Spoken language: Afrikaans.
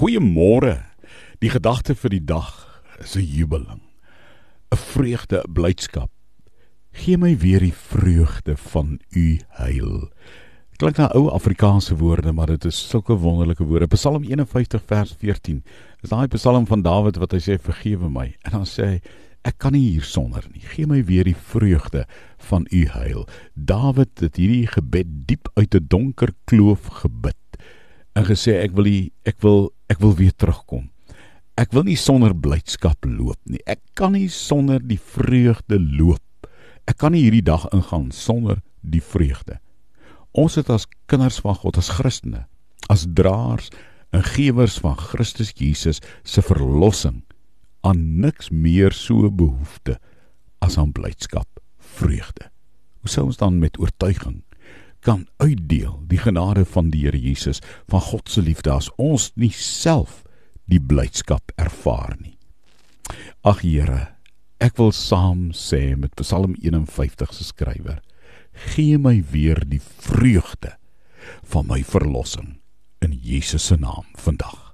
Goeiemôre. Die gedagte vir die dag is 'n jubeling. 'n Vreugde, 'n blydskap. Gee my weer die vreugde van u heil. Klink na ou Afrikaanse woorde, maar dit is sulke wonderlike woorde. Psalm 51 vers 14. Is daai Psalm van Dawid wat hy sê vergewe my. En dan sê hy ek kan nie hier sonder nie. Gee my weer die vreugde van u heil. Dawid het hierdie gebed diep uit 'n donker kloof gebid en gesê ek wil die, ek wil ek wil weer terugkom. Ek wil nie sonder blydskap loop nie. Ek kan nie sonder die vreugde loop. Ek kan nie hierdie dag ingaan sonder die vreugde. Ons het as kinders van God as Christene, as draers en gewers van Christus Jesus se verlossing aan niks meer so behoefte as aan blydskap, vreugde. Hoe sou ons dan met oortuiging kan uitdeel die genade van die Here Jesus van God se liefde as ons nie self die blydskap ervaar nie. Ag Here, ek wil saam sê met Psalm 51 se skrywer: Gee my weer die vreugde van my verlossing in Jesus se naam vandag.